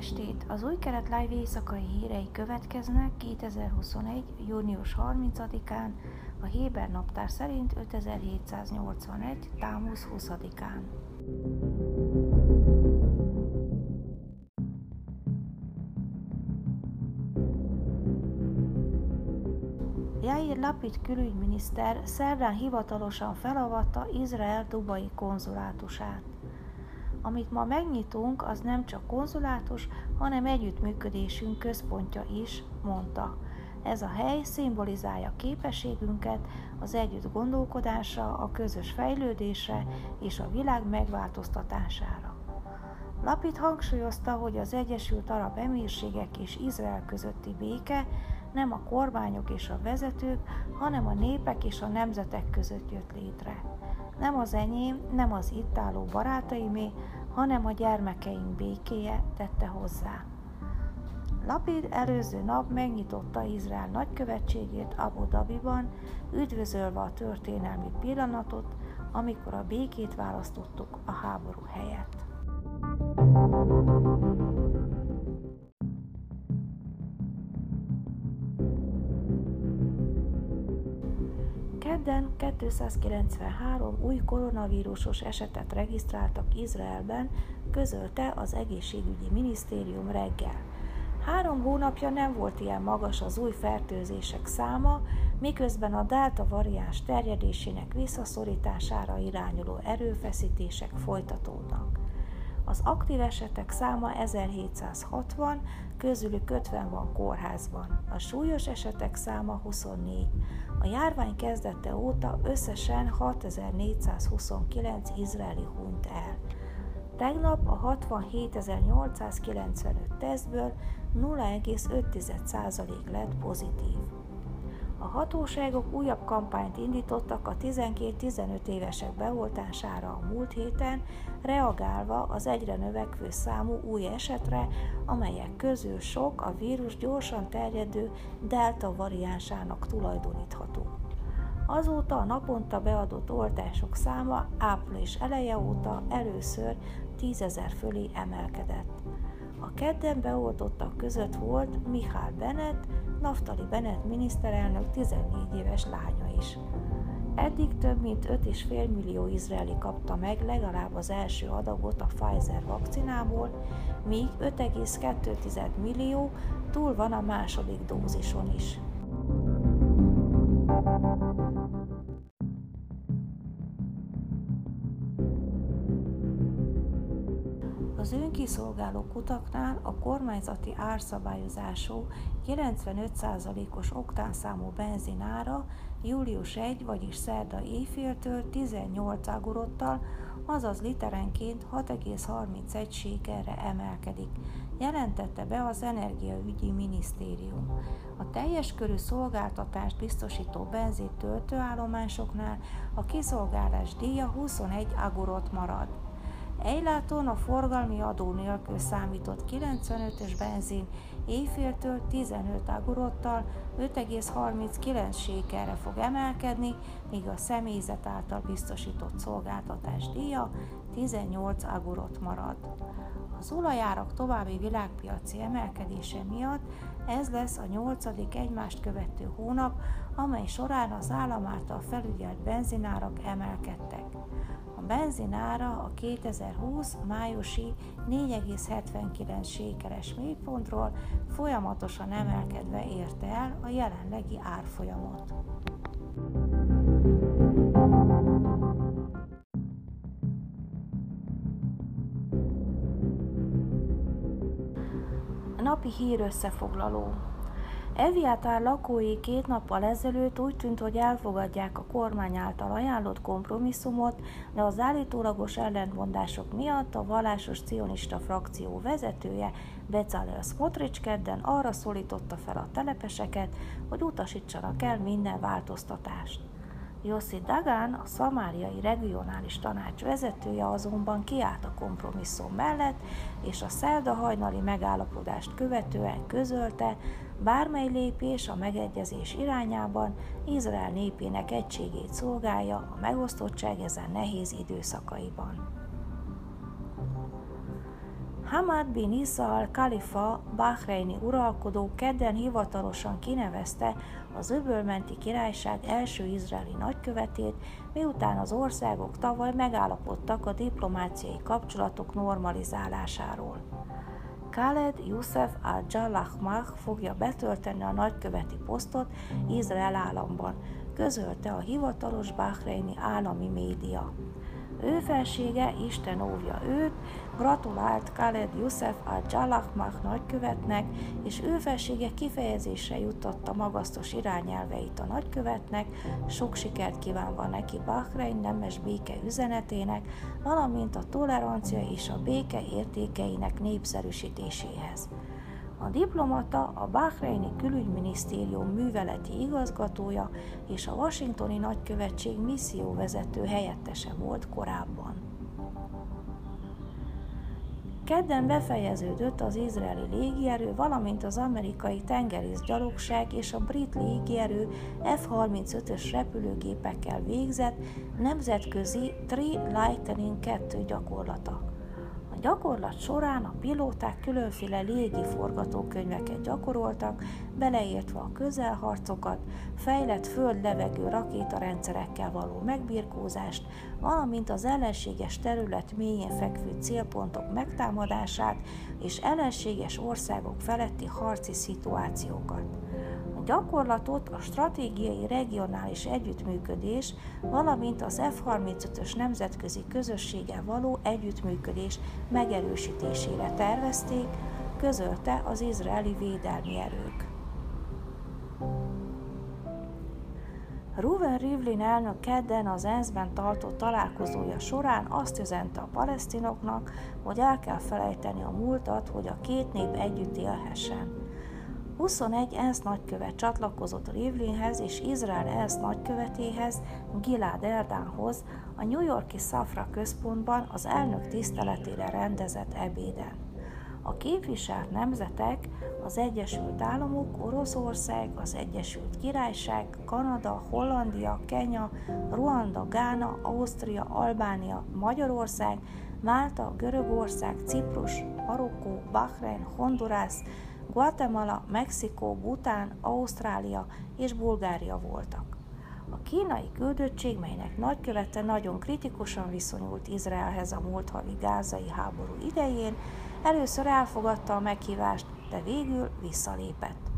estét! Az új keret live éjszakai hírei következnek 2021. június 30-án, a Héber naptár szerint 5781. támusz 20-án. Jair Lapid külügyminiszter szerdán hivatalosan felavatta Izrael dubai konzulátusát. Amit ma megnyitunk, az nem csak konzulátus, hanem együttműködésünk központja is, mondta. Ez a hely szimbolizálja képességünket az együtt gondolkodásra, a közös fejlődésre és a világ megváltoztatására. Lapid hangsúlyozta, hogy az Egyesült Arab Emírségek és Izrael közötti béke nem a kormányok és a vezetők, hanem a népek és a nemzetek között jött létre. Nem az enyém, nem az itt álló barátaimé, hanem a gyermekeink békéje tette hozzá. Lapid előző nap megnyitotta Izrael nagykövetségét Abu Dhabiban, üdvözölve a történelmi pillanatot, amikor a békét választottuk a háború helyett. Kedden 293 új koronavírusos esetet regisztráltak Izraelben, közölte az egészségügyi minisztérium reggel. Három hónapja nem volt ilyen magas az új fertőzések száma, miközben a delta variáns terjedésének visszaszorítására irányuló erőfeszítések folytatódnak. Az aktív esetek száma 1760, közülük 50 van kórházban. A súlyos esetek száma 24. A járvány kezdete óta összesen 6429 izraeli hunyt el. Tegnap a 67.895 tesztből 0,5% lett pozitív. A hatóságok újabb kampányt indítottak a 12-15 évesek beoltására a múlt héten, reagálva az egyre növekvő számú új esetre, amelyek közül sok a vírus gyorsan terjedő delta variánsának tulajdonítható. Azóta a naponta beadott oltások száma április eleje óta először 10 ezer fölé emelkedett. A kedden beoltottak között volt Mihály Bennett, Naftali Bennett miniszterelnök 14 éves lánya is. Eddig több mint 5,5 millió izraeli kapta meg legalább az első adagot a Pfizer vakcinából, míg 5,2 millió túl van a második dózison is. Az önkiszolgáló kutaknál a kormányzati árszabályozású 95%-os oktánszámú benzinára július 1, vagyis szerda éjféltől 18 agorottal, azaz literenként 6,31 sékerre emelkedik, jelentette be az Energiaügyi Minisztérium. A teljes körű szolgáltatást biztosító benzin töltőállomásoknál a kiszolgálás díja 21 agorot marad. Ejláton a forgalmi adó nélkül számított 95-ös benzin éjféltől 15 agorottal 5,39 sékerre fog emelkedni, míg a személyzet által biztosított szolgáltatás díja 18 agorot marad. Az olajárak további világpiaci emelkedése miatt ez lesz a nyolcadik egymást követő hónap, amely során az állam által felügyelt benzinárak emelkedtek. A benzin ára a 2020 májusi 4,79 sékeres mélypontról folyamatosan emelkedve érte el a jelenlegi árfolyamot. Napi hír összefoglaló Eviatár lakói két nappal ezelőtt úgy tűnt, hogy elfogadják a kormány által ajánlott kompromisszumot, de az állítólagos ellentmondások miatt a vallásos cionista frakció vezetője Bezalel Smotrich kedden arra szólította fel a telepeseket, hogy utasítsanak el minden változtatást. Jossi Dagan, a szamáriai regionális tanács vezetője azonban kiállt a kompromisszum mellett, és a szerda hajnali megállapodást követően közölte, bármely lépés a megegyezés irányában Izrael népének egységét szolgálja a megosztottság ezen nehéz időszakaiban. Hamad bin Isa al-Khalifa, Bahreini uralkodó kedden hivatalosan kinevezte az öbölmenti királyság első izraeli nagykövetét, miután az országok tavaly megállapodtak a diplomáciai kapcsolatok normalizálásáról. Khaled Youssef al-Jalahmah fogja betölteni a nagyköveti posztot Izrael államban, közölte a hivatalos Bahreini állami média. Ő felsége, Isten óvja őt, gratulált Khaled Youssef al-Jalahmah nagykövetnek, és ő felsége kifejezésre juttatta magasztos irányelveit a nagykövetnek, sok sikert kívánva neki Bahrein nemes béke üzenetének, valamint a tolerancia és a béke értékeinek népszerűsítéséhez. A diplomata a Bahreini külügyminisztérium műveleti igazgatója és a Washingtoni nagykövetség misszióvezető helyettese volt korábban. Kedden befejeződött az izraeli légierő, valamint az amerikai tengerészgyalogság és a brit légierő F-35-ös repülőgépekkel végzett nemzetközi Tri Lightning 2 gyakorlata gyakorlat során a pilóták különféle légi forgatókönyveket gyakoroltak, beleértve a közelharcokat, fejlett föld-levegő rakétarendszerekkel való megbirkózást, valamint az ellenséges terület mélyén fekvő célpontok megtámadását és ellenséges országok feletti harci szituációkat gyakorlatot a stratégiai regionális együttműködés, valamint az F-35-ös nemzetközi közösséggel való együttműködés megerősítésére tervezték, közölte az izraeli védelmi erők. Ruven Rivlin elnök kedden az ENSZ-ben tartott találkozója során azt üzente a palesztinoknak, hogy el kell felejteni a múltat, hogy a két nép együtt élhessen. 21 ENSZ nagykövet csatlakozott Rivlinhez és Izrael ENSZ nagykövetéhez, Gilad Erdánhoz a New Yorki Szafra központban az elnök tiszteletére rendezett ebéden. A képviselt nemzetek az Egyesült Államok, Oroszország, az Egyesült Királyság, Kanada, Hollandia, Kenya, Ruanda, Gána, Ausztria, Albánia, Magyarország, Málta, Görögország, Ciprus, Marokkó, Bahrein, Hondurász, Guatemala, Mexikó, Bután, Ausztrália és Bulgária voltak. A kínai küldöttség, melynek nagykövete nagyon kritikusan viszonyult Izraelhez a múlt havi gázai háború idején, először elfogadta a meghívást, de végül visszalépett.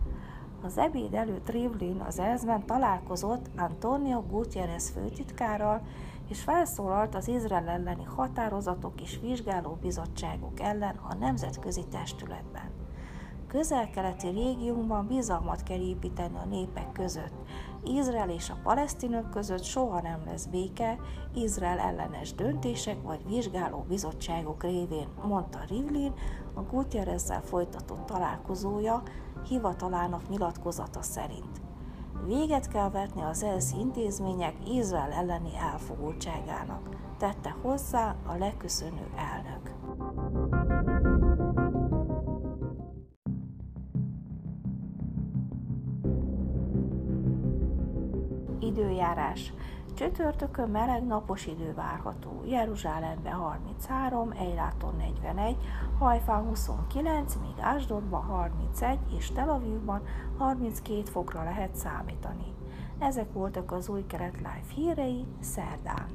Az ebéd előtt Rivlin az ENSZ-ben találkozott Antonio Gutierrez főtitkárral, és felszólalt az Izrael elleni határozatok és vizsgáló bizottságok ellen a nemzetközi testületben közel-keleti régiónkban bizalmat kell építeni a népek között. Izrael és a palesztinok között soha nem lesz béke, Izrael ellenes döntések vagy vizsgáló bizottságok révén, mondta Rivlin, a Gutierrezzel folytatott találkozója hivatalának nyilatkozata szerint. Véget kell vetni az ENSZ intézmények Izrael elleni elfogultságának, tette hozzá a leköszönő elnök. Időjárás. Csütörtökön meleg napos idő várható. Jeruzsálemben 33, Eiláton 41, Hajfán 29, míg Ásdodban 31 és Tel Avivban 32 fokra lehet számítani. Ezek voltak az új keret live hírei szerdán.